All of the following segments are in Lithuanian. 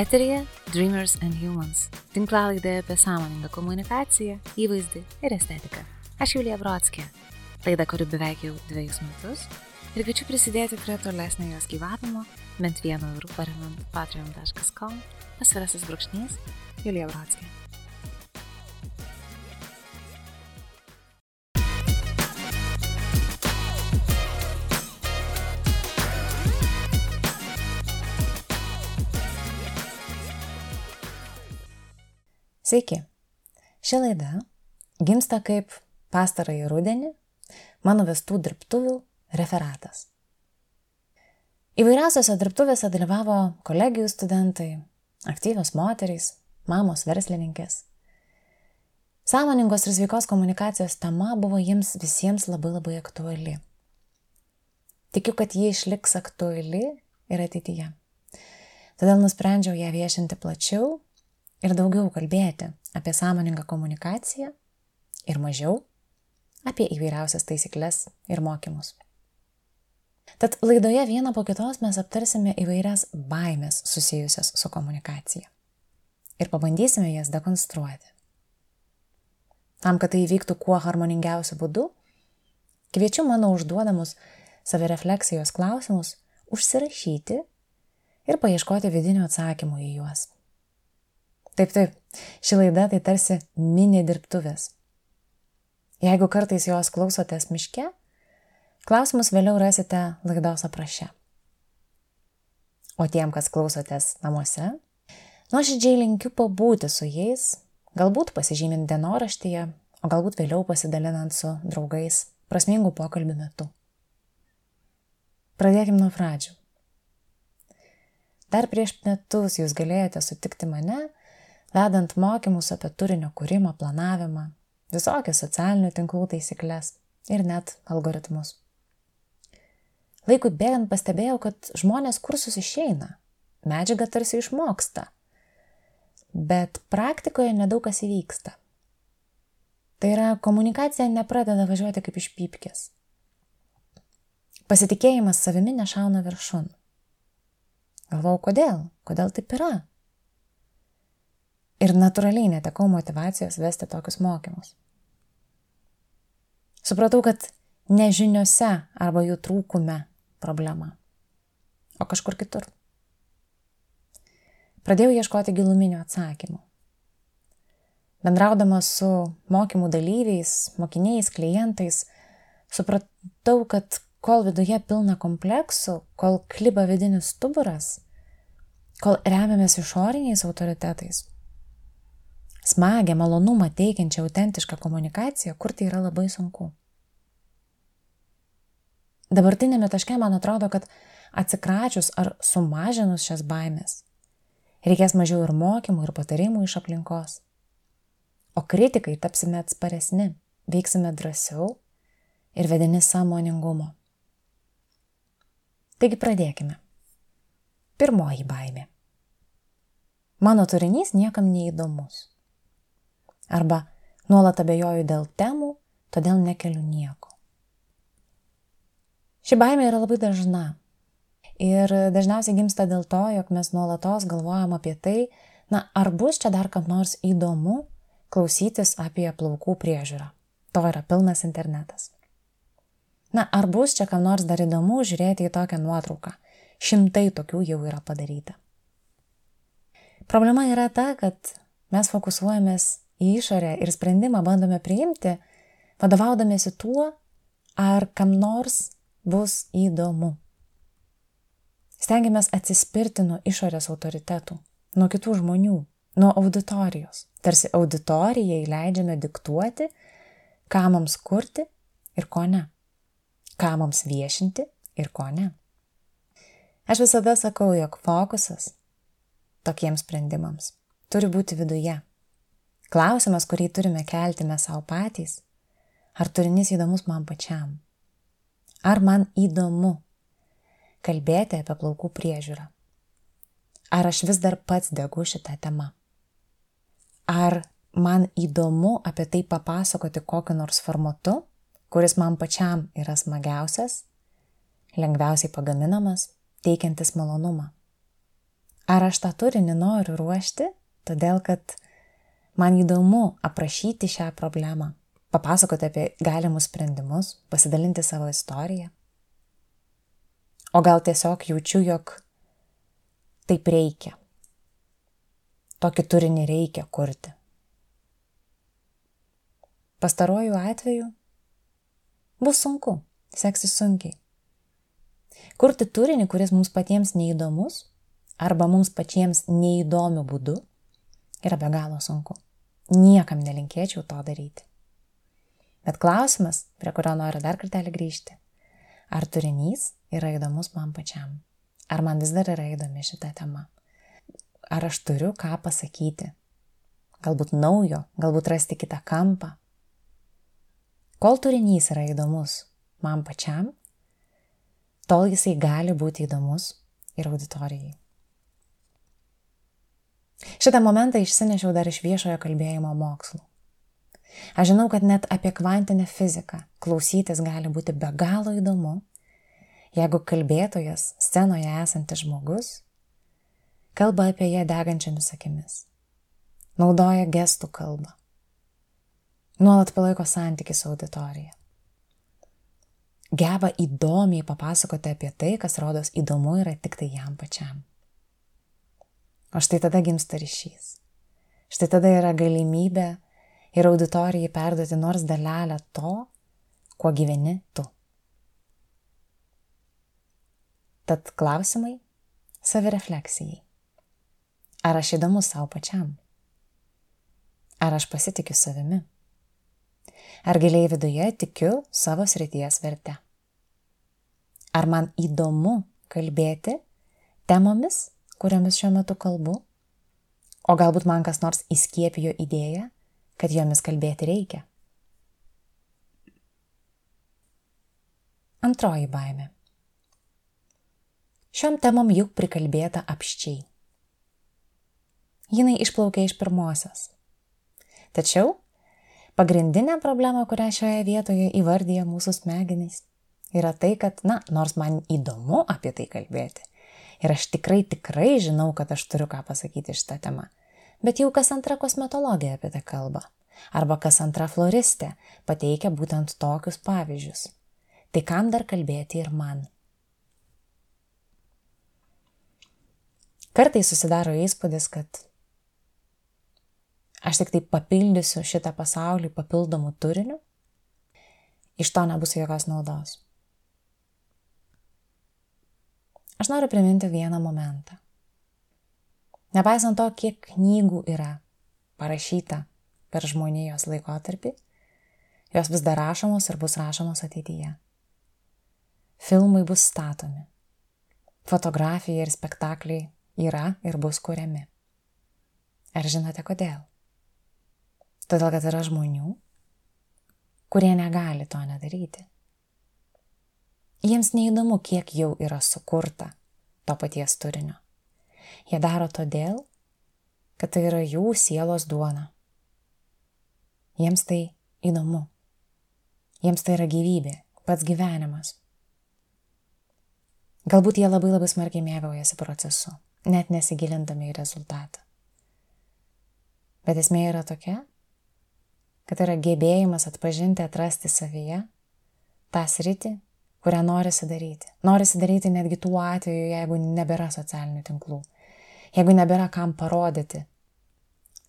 Eterija Dreamers and Humans. Tinklalaidė apie sąmoningą komunikaciją, įvaizdį ir estetiką. Aš Julija Brodskė. Laida, kuri beveik jau dviejus metus. Ir kviečiu prisidėti prie tolesnio jos gyvavimo, bent vienu eurų paremant patreon.com, pasvirasis brūkšnys Julija Brodskė. Sveiki. Ši laida gimsta kaip pastarąjį rudenį mano vestų dirbtuvių referatas. Įvairiausiose dirbtuvėse dalyvavo kolegijų studentai, aktyvios moterys, mamos verslininkės. Sąmoningos ir sveikos komunikacijos tema buvo jiems visiems labai labai aktuali. Tikiu, kad ji išliks aktuali ir ateityje. Todėl nusprendžiau ją viešinti plačiau ir daugiau kalbėti apie sąmoningą komunikaciją ir mažiau apie įvairiausias taisyklės ir mokymus. Tad laidoje vieną po kitos mes aptarsime įvairias baimės susijusias su komunikacija ir pabandysime jas dekonstruoti. Tam, kad tai įvyktų kuo harmoningiausiu būdu, kviečiu mano užduodamus savirefleksijos klausimus užsirašyti ir paieškoti vidinių atsakymų į juos. Taip, taip, ši laida tai tarsi mini dirbtuvės. Jeigu kartais jos klausotės miške, klausimus vėliau rasite laidos apraše. O tiem, kas klausotės namuose, nuoširdžiai linkiu pabūti su jais, galbūt pasižymint dienoraštyje, o galbūt vėliau pasidalinant su draugais prasmingų pokalbių metu. Pradėkime nuo pradžių. Dar prieš metus jūs galėjote sutikti mane vedant mokymus apie turinio kūrimą, planavimą, visokias socialinių tinklų taisyklės ir net algoritmus. Laikui bėgant pastebėjau, kad žmonės kursus išeina, medžiaga tarsi išmoksta, bet praktikoje nedaug kas įvyksta. Tai yra, komunikacija nepradeda važiuoti kaip iš pypkės. Pasitikėjimas savimi nešauna viršun. Galvau, kodėl? Kodėl taip yra? Ir natūraliai netekau motivacijos vesti tokius mokymus. Supratau, kad nežiniuose arba jų trūkume problema, o kažkur kitur. Pradėjau ieškoti giluminių atsakymų. Bendraudama su mokymų dalyviais, mokiniais, klientais, supratau, kad kol viduje pilna kompleksų, kol kliba vidinis stuburas, kol remiamės išoriniais autoritetais, smagę, malonumą teikiančią autentišką komunikaciją kurti yra labai sunku. Dabartinėme taške man atrodo, kad atsikračius ar sumažinus šias baimės, reikės mažiau ir mokymų, ir patarimų iš aplinkos. O kritikai tapsime atsparesni, veiksime drąsiau ir vedini sąmoningumo. Taigi pradėkime. Pirmoji baimė. Mano turinys niekam neįdomus. Arba nuolat abejoju dėl temų, todėl nekeliu nieko. Ši baimė yra labai dažna. Ir dažniausiai gimsta dėl to, jog mes nuolatos galvojam apie tai, na, ar bus čia dar kam nors įdomu klausytis apie plaukų priežiūrą. To yra pilnas internetas. Na, ar bus čia kam nors dar įdomu žiūrėti į tokią nuotrauką? Šimtai tokių jau yra padaryta. Problema yra ta, kad mes fokusuojamės į išorę ir sprendimą bandome priimti, vadovaudamėsi tuo, ar kam nors bus įdomu. Stengiamės atsispirti nuo išorės autoritetų, nuo kitų žmonių, nuo auditorijos. Tarsi auditorijai leidžiame diktuoti, ką mums kurti ir ko ne. Ką mums viešinti ir ko ne. Aš visada sakau, jog fokusas tokiems sprendimams turi būti viduje Klausimas, kurį turime kelti mes savo patys, ar turinys įdomus man pačiam? Ar man įdomu kalbėti apie plaukų priežiūrą? Ar aš vis dar pats degu šitą temą? Ar man įdomu apie tai papasakoti kokiu nors formatu, kuris man pačiam yra smagiausias, lengviausiai pagaminamas, teikiantis malonumą? Ar aš tą turinį noriu ruošti, todėl kad man įdomu aprašyti šią problemą, papasakoti apie galimus sprendimus, pasidalinti savo istoriją. O gal tiesiog jaučiu, jog taip reikia. Tokį turinį reikia kurti. Pastaruoju atveju bus sunku, seksis sunkiai. Kurti turinį, kuris mums patiems neįdomus arba mums pačiems neįdomiu būdu, yra be galo sunku. Niekam nelinkėčiau to daryti. Bet klausimas, prie kurio noriu dar kartelį grįžti, ar turinys yra įdomus man pačiam? Ar man vis dar yra įdomi šita tema? Ar aš turiu ką pasakyti? Galbūt naujo, galbūt rasti kitą kampą. Kol turinys yra įdomus man pačiam, tol jisai gali būti įdomus ir auditorijai. Šitą momentą išsinešiau dar iš viešojo kalbėjimo mokslų. Aš žinau, kad net apie kvantinę fiziką klausytis gali būti be galo įdomu, jeigu kalbėtojas, scenoje esantis žmogus, kalba apie ją degančiamis akimis, naudoja gestų kalbą, nuolat palaiko santykių su auditorija, geba įdomiai papasakoti apie tai, kas rodos įdomu yra tik tai jam pačiam. O štai tada gimsta ryšys. Štai tada yra galimybė ir auditorijai perduoti nors dalelę to, kuo gyveni tu. Tad klausimai savirefleksijai. Ar aš įdomus savo pačiam? Ar aš pasitikiu savimi? Ar giliai viduje tikiu savo srities verte? Ar man įdomu kalbėti temomis, kuriomis šiuo metu kalbu, o galbūt man kas nors įskiepijo idėją, kad jomis kalbėti reikia. Antroji baime. Šiom temom juk prikalbėta apščiai. Jinai išplaukė iš pirmosios. Tačiau pagrindinė problema, kurią šioje vietoje įvardyja mūsų smegenys, yra tai, kad, na, nors man įdomu apie tai kalbėti, Ir aš tikrai, tikrai žinau, kad aš turiu ką pasakyti šitą temą. Bet jau kas antra kosmetologija apie tai kalba. Arba kas antra floristė pateikia būtent tokius pavyzdžius. Tai kam dar kalbėti ir man? Kartai susidaro įspūdis, kad aš tik tai papildysiu šitą pasaulį papildomų turinių, iš to nebus jokios naudos. Aš noriu priminti vieną momentą. Nepaisant to, kiek knygų yra parašyta per žmonijos laikotarpį, jos vis dar rašomos ir bus rašomos ateityje. Filmai bus statomi. Fotografija ir spektakliai yra ir bus kuriami. Ar žinote kodėl? Todėl, kad yra žmonių, kurie negali to nedaryti. Jiems neįdomu, kiek jau yra sukurta to paties turinio. Jie daro todėl, kad tai yra jų sielos duona. Jiems tai įdomu. Jiems tai yra gyvybė, pats gyvenimas. Galbūt jie labai labai smarkiai mėgaujasi procesu, net nesigilindami į rezultatą. Bet esmė yra tokia, kad yra gebėjimas atpažinti, atrasti savyje tą sritį, kurią norisi daryti. Norisi daryti netgi tuo atveju, jeigu nebėra socialinių tinklų, jeigu nebėra kam parodyti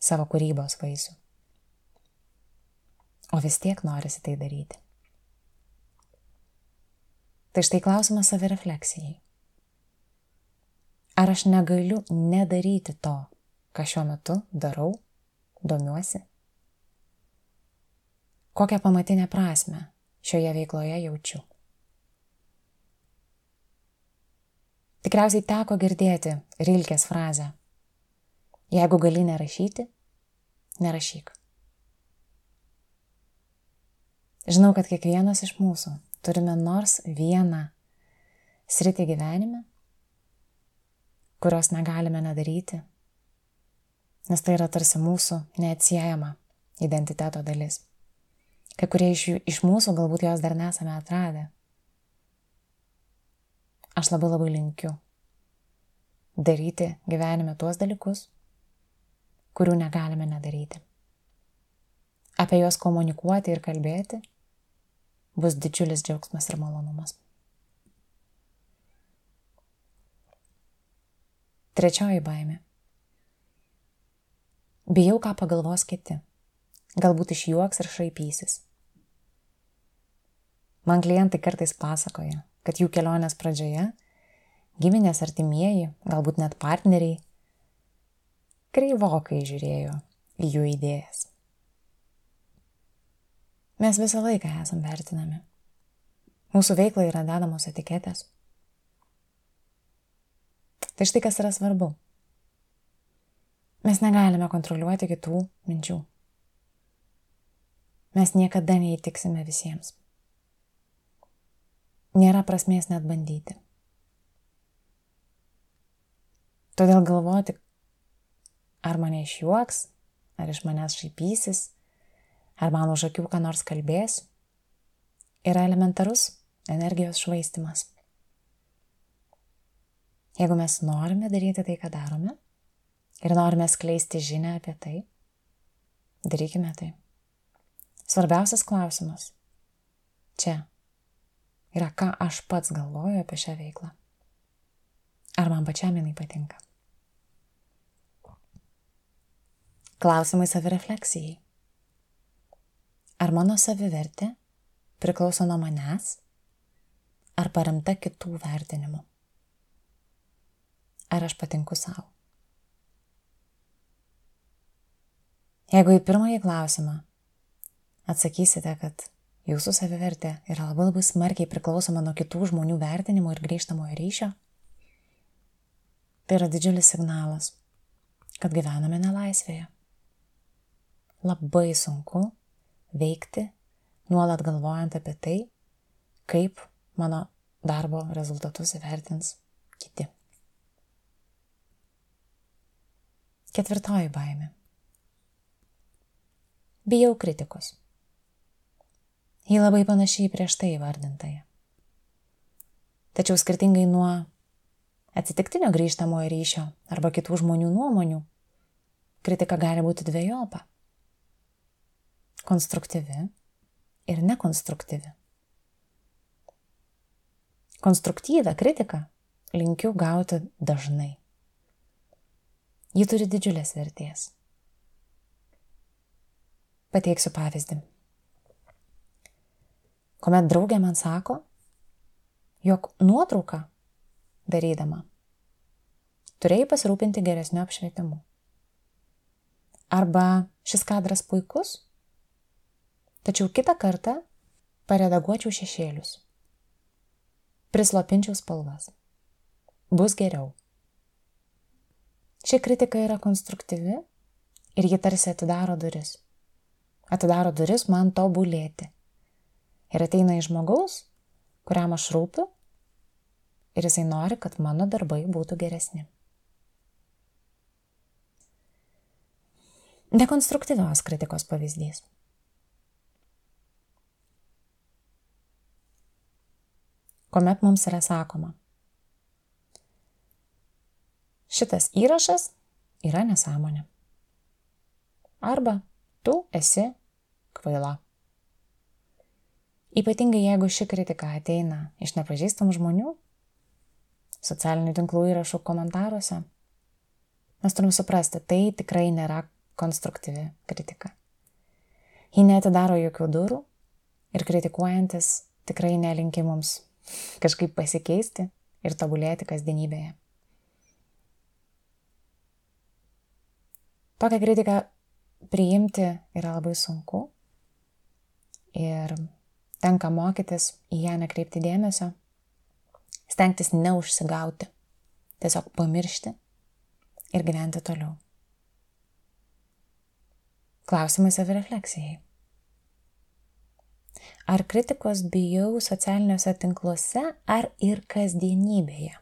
savo kūrybos vaisių. O vis tiek norisi tai daryti. Tai štai klausimas savirefleksijai. Ar aš negaliu nedaryti to, ką šiuo metu darau, domiuosi? Kokią pamatinę prasme šioje veikloje jaučiu? Tikriausiai teko girdėti Rilkės frazę. Jeigu gali nerašyti, nerašyk. Žinau, kad kiekvienas iš mūsų turime nors vieną sritį gyvenime, kurios negalime nedaryti, nes tai yra tarsi mūsų neatsiejama identiteto dalis. Kai kurie iš, jų, iš mūsų galbūt jos dar nesame atradę. Aš labai labai linkiu, daryti gyvenime tuos dalykus, kurių negalime nedaryti. Apie juos komunikuoti ir kalbėti bus didžiulis džiaugsmas ir malonumas. Trečioji baimė. Bijau, ką pagalvos kiti. Galbūt išjuoks ir šaipysis. Man klientai kartais pasakoja, kad jų kelionės pradžioje giminės artimieji, galbūt net partneriai, kreivokai žiūrėjo į jų idėjas. Mes visą laiką esam vertinami. Mūsų veiklai yra dedamos etiketės. Tai štai kas yra svarbu. Mes negalime kontroliuoti kitų minčių. Mes niekada neįtiksime visiems. Nėra prasmės net bandyti. Todėl galvoti, ar mane išjuoks, ar iš manęs šaipysis, ar man už akių ką nors kalbės, yra elementarus energijos švaistimas. Jeigu mes norime daryti tai, ką darome, ir norime skleisti žinę apie tai, darykime tai. Svarbiausias klausimas čia yra, ką aš pats galvoju apie šią veiklą. Ar man pačiam jinai patinka? Klausimai savirefleksijai. Ar mano savivertė priklauso nuo manęs, ar paremta kitų vertinimu? Ar aš patinku savo? Jeigu į pirmąjį klausimą atsakysite, kad jūsų savivertė yra labai labai smarkiai priklausoma nuo kitų žmonių vertinimo ir grįžtamojo ryšio, tai yra didžiulis signalas, kad gyvename nelaisvėje. Labai sunku veikti, nuolat galvojant apie tai, kaip mano darbo rezultatus įvertins kiti. Ketvirtoji baimė. Bijau kritikos. Ji labai panašiai prieš tai įvardintąją. Tačiau skirtingai nuo atsitiktinio grįžtamojo ryšio arba kitų žmonių nuomonių, kritika gali būti dviejopa - konstruktyvi ir nekonstruktyvi. Konstruktyvę kritiką linkiu gauti dažnai. Ji turi didžiulės vertės. Pateiksiu pavyzdį kuomet draugė man sako, jog nuotrauką darydama turėjai pasirūpinti geresniu apšvietimu. Arba šis kadras puikus, tačiau kitą kartą paredaguočiau šešėlius, prislopinčiau spalvas. Bus geriau. Ši kritika yra konstruktyvi ir ji tarsi atidaro duris. Atidaro duris man tobulėti ir ateina iš žmogaus, kuriam aš rūpiu ir jisai nori, kad mano darbai būtų geresni. Dekonstruktyvios kritikos pavyzdys. Komet mums yra sakoma, šitas įrašas yra nesąmonė. Arba tu esi kvaila. Ypatingai jeigu ši kritika ateina iš nepažįstamų žmonių, socialinių tinklų įrašų komentaruose, mes turim suprasti, tai tikrai nėra konstruktyvi kritika. Ji netidaro jokių durų ir kritikuojantis tikrai nelinki mums kažkaip pasikeisti ir tobulėti kasdienybėje. Tokią kritiką priimti yra labai sunku ir tenka mokytis į ją nekreipti dėmesio, stengtis neužsigauti, tiesiog pamiršti ir gyventi toliau. Klausimai savirefleksijai. Ar kritikos bijau socialiniuose tinkluose ar ir kasdienybėje?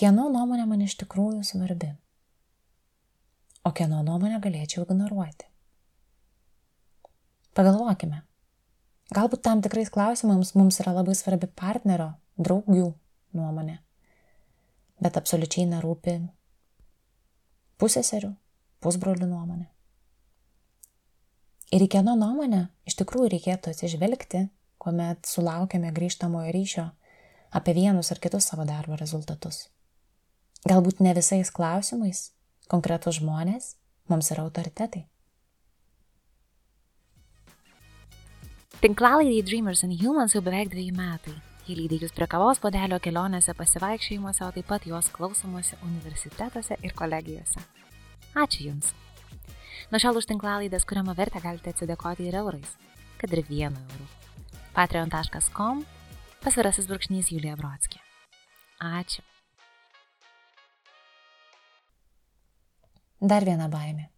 Kieno nuomonė man iš tikrųjų svarbi? O kieno nuomonę galėčiau ignoruoti? Pagalvokime. Galbūt tam tikrais klausimams mums yra labai svarbi partnerio, draugių nuomonė. bet absoliučiai nerūpi pusėserių, pusbrolių nuomonė. Ir į kieno nuomonę iš tikrųjų reikėtų atsižvelgti, kuomet sulaukiame grįžtamojo ryšio apie vienus ar kitus savo darbo rezultatus. Galbūt ne visais klausimais konkretus žmonės mums yra autoritetai. Tinklalaidai Dreamers and Humans jau beveik dviejų metai. Jį lydi jūs prie kavos podelio kelionėse, pasivaikščiojimuose, o taip pat juos klausomuose universitetuose ir kolegijose. Ačiū Jums. Nuo šiol už tinklalaidės kuriamą vertę galite atsidėkoti ir eurais, kad ir vienu euru. patreon.com pasvirasis brūkšnys Julija Brodskė. Ačiū. Dar viena baimė.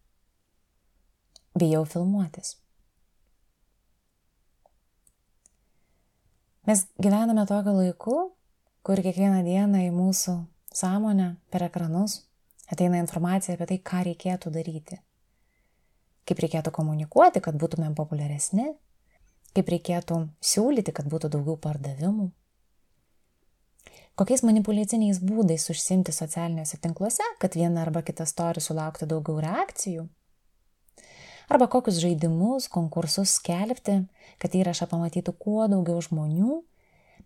Bijau filmuotis. Mes gyvename tokiu laiku, kur kiekvieną dieną į mūsų sąmonę per ekranus ateina informacija apie tai, ką reikėtų daryti. Kaip reikėtų komunikuoti, kad būtumėm populiaresni, kaip reikėtų siūlyti, kad būtų daugiau pardavimų. Kokiais manipulaciniais būdais užsimti socialiniuose tinkluose, kad viena arba kita story sulauktų daugiau reakcijų arba kokius žaidimus, konkursus skelbti, kad įrašą pamatytų kuo daugiau žmonių,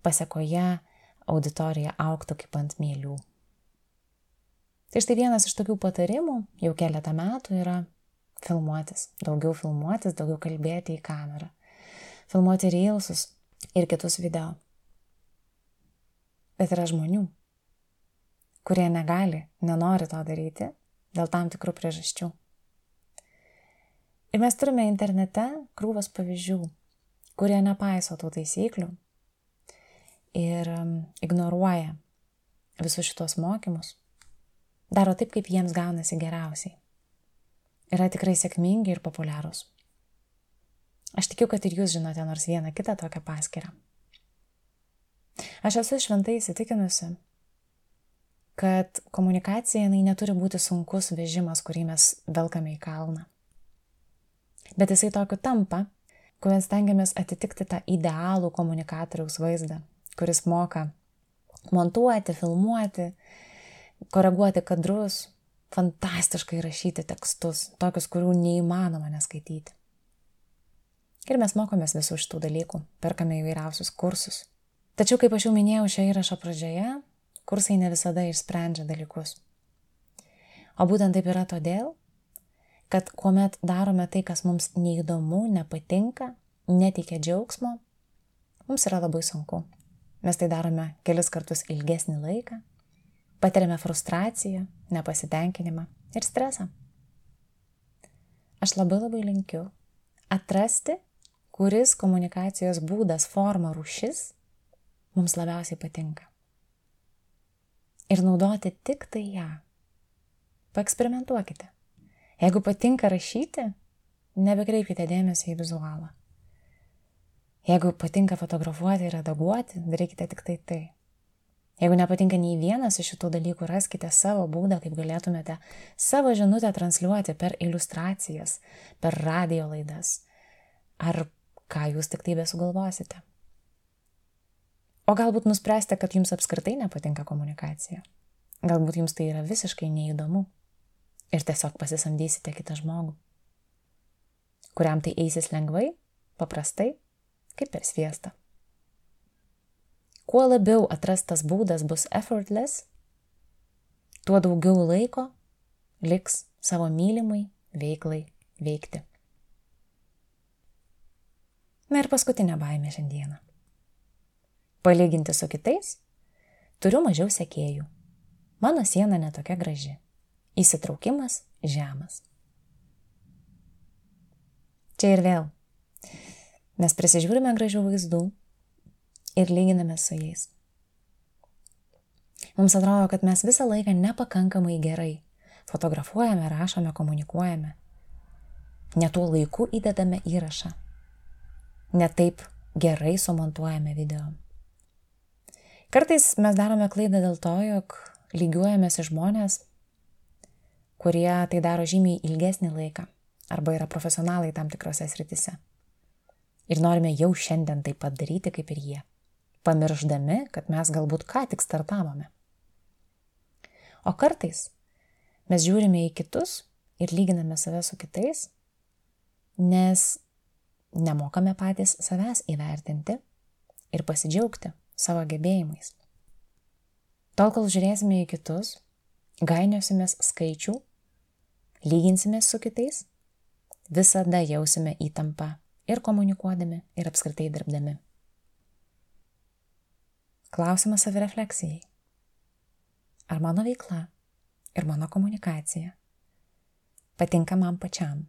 pasiekoje auditorija auktų kaip ant mėlių. Tai štai vienas iš tokių patarimų jau keletą metų yra filmuotis, daugiau filmuotis, daugiau kalbėti į kamerą, filmuoti reilsus ir kitus video. Bet yra žmonių, kurie negali, nenori to daryti dėl tam tikrų priežasčių. Ir mes turime internete krūvas pavyzdžių, kurie nepaiso tų taisyklių ir ignoruoja visus šitos mokymus, daro taip, kaip jiems gaunasi geriausiai. Yra tikrai sėkmingi ir populiarūs. Aš tikiu, kad ir jūs žinote nors vieną kitą tokią paskirą. Aš esu šventai įsitikinusi, kad komunikacija jinai neturi būti sunkus vežimas, kurį mes velkame į kalną bet jisai tokiu tampa, kuomet stengiamės atitikti tą idealų komunikatoriaus vaizdą, kuris moka montuoti, filmuoti, koreguoti kadrus, fantastiškai rašyti tekstus, tokius, kurių neįmanoma neskaityti. Ir mes mokomės visų šitų dalykų, perkame įvairiausius kursus. Tačiau, kaip aš jau minėjau šio įrašo pradžioje, kursai ne visada išsprendžia dalykus. O būtent taip yra todėl, kad kuomet darome tai, kas mums neįdomu, nepatinka, neteikia džiaugsmo, mums yra labai sunku. Mes tai darome kelis kartus ilgesnį laiką, patiriame frustraciją, nepasitenkinimą ir stresą. Aš labai labai linkiu atrasti, kuris komunikacijos būdas, forma, rušis mums labiausiai patinka. Ir naudoti tik tai ją. Paeksperimentuokite. Jeigu patinka rašyti, nebekreipkite dėmesio į vizualą. Jeigu patinka fotografuoti ir redaguoti, darykite tik tai tai. Jeigu nepatinka nei vienas iš šitų dalykų, raskite savo būdą, kaip galėtumėte savo žinutę transliuoti per iliustracijas, per radio laidas ar ką jūs tik tai besugalvosite. O galbūt nuspręsite, kad jums apskritai nepatinka komunikacija. Galbūt jums tai yra visiškai neįdomu ir tiesiog pasisamdysite kitą žmogų, kuriam tai eisis lengvai, paprastai, kaip per sviestą. Kuo labiau atrastas būdas bus effortless, tuo daugiau laiko liks savo mylimai veiklai veikti. Na ir paskutinė baimė šiandieną. Palyginti su kitais, turiu mažiau sekėjų. Mano siena netokia graži. Įsitraukimas žemas. Čia ir vėl. Mes prisižiūrime gražių vaizdų ir lyginame su jais. Mums atrodo, kad mes visą laiką nepakankamai gerai fotografuojame, rašome, komunikuojame. Ne tuo laiku įdedame įrašą. Ne taip gerai sumontuojame video. Kartais mes darome klaidą dėl to, jog lygiuojamės į žmonės kurie tai daro žymiai ilgesnį laiką arba yra profesionalai tam tikrose sritise. Ir norime jau šiandien taip pat daryti kaip ir jie, pamirždami, kad mes galbūt ką tik startavome. O kartais mes žiūrime į kitus ir lyginame save su kitais, nes nemokame patys savęs įvertinti ir pasidžiaugti savo gebėjimais. Tol, kol žiūrėsime į kitus, gainiosimės skaičių, lyginsimės su kitais, visada jausime įtampą ir komunikuodami, ir apskritai dirbdami. Klausimas savirefleksijai. Ar mano veikla ir mano komunikacija patinka man pačiam?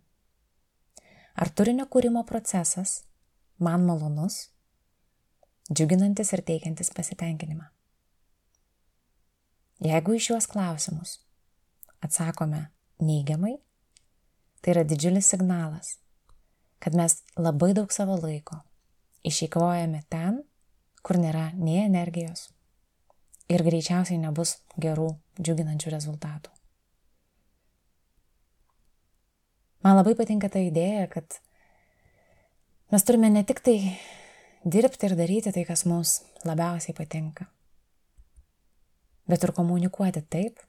Ar turinio kūrimo procesas man malonus, džiuginantis ir teikiantis pasitenkinimą? Jeigu iš juos klausimus atsakome neigiamai, tai yra didžiulis signalas, kad mes labai daug savo laiko išeikvojame ten, kur nėra nei energijos ir greičiausiai nebus gerų, džiuginančių rezultatų. Man labai patinka ta idėja, kad mes turime ne tik tai dirbti ir daryti tai, kas mums labiausiai patinka, bet ir komunikuoti taip,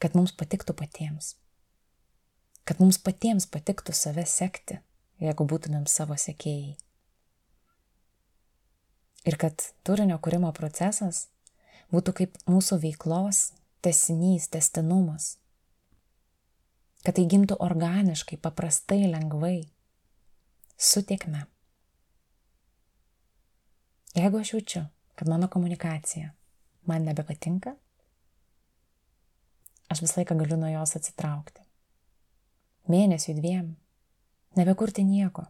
kad mums patiktų patiems. Kad mums patiems patiktų save sekti, jeigu būtumėm savo sekėjai. Ir kad turinio kūrimo procesas būtų kaip mūsų veiklos tesinys, testinumas, kad tai gimtų organiškai, paprastai, lengvai, sutikme. Jeigu aš jaučiu, kad mano komunikacija man nebepatinka, aš visą laiką galiu nuo jos atsitraukti. Mėnesiui dviem, nebekurti nieko.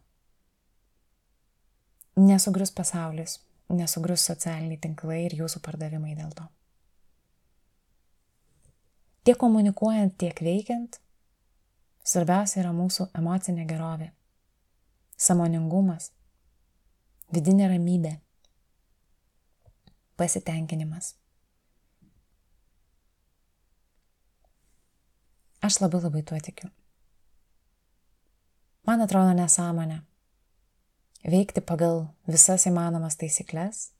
Nesugrius pasaulis, nesugrius socialiniai tinklai ir jūsų pardavimai dėl to. Tiek komunikuojant, tiek veikiant, Svarbiausia yra mūsų emocinė gerovė, samoningumas, vidinė ramybė, pasitenkinimas. Aš labai labai tuo tikiu. Man atrodo nesąmonė veikti pagal visas įmanomas taisyklės,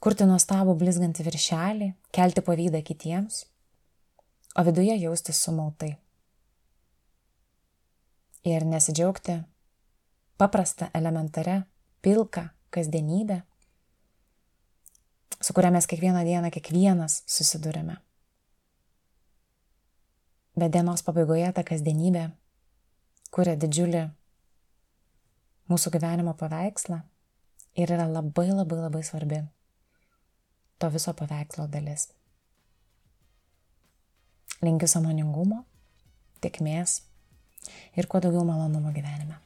kurti nuostabų blizgantį viršelį, kelti pavydą kitiems, o viduje jaustis sumautai ir nesidžiaugti paprastą, elementarią, pilką kasdienybę, su kuria mes kiekvieną dieną kiekvienas susidurime. Bet dienos pabaigoje ta kasdienybė kuria didžiulį mūsų gyvenimo paveikslą ir yra labai labai labai svarbi to viso paveikslo dalis. Linkiu samoningumo, tiekmės ir kuo daugiau malonumo gyvenime.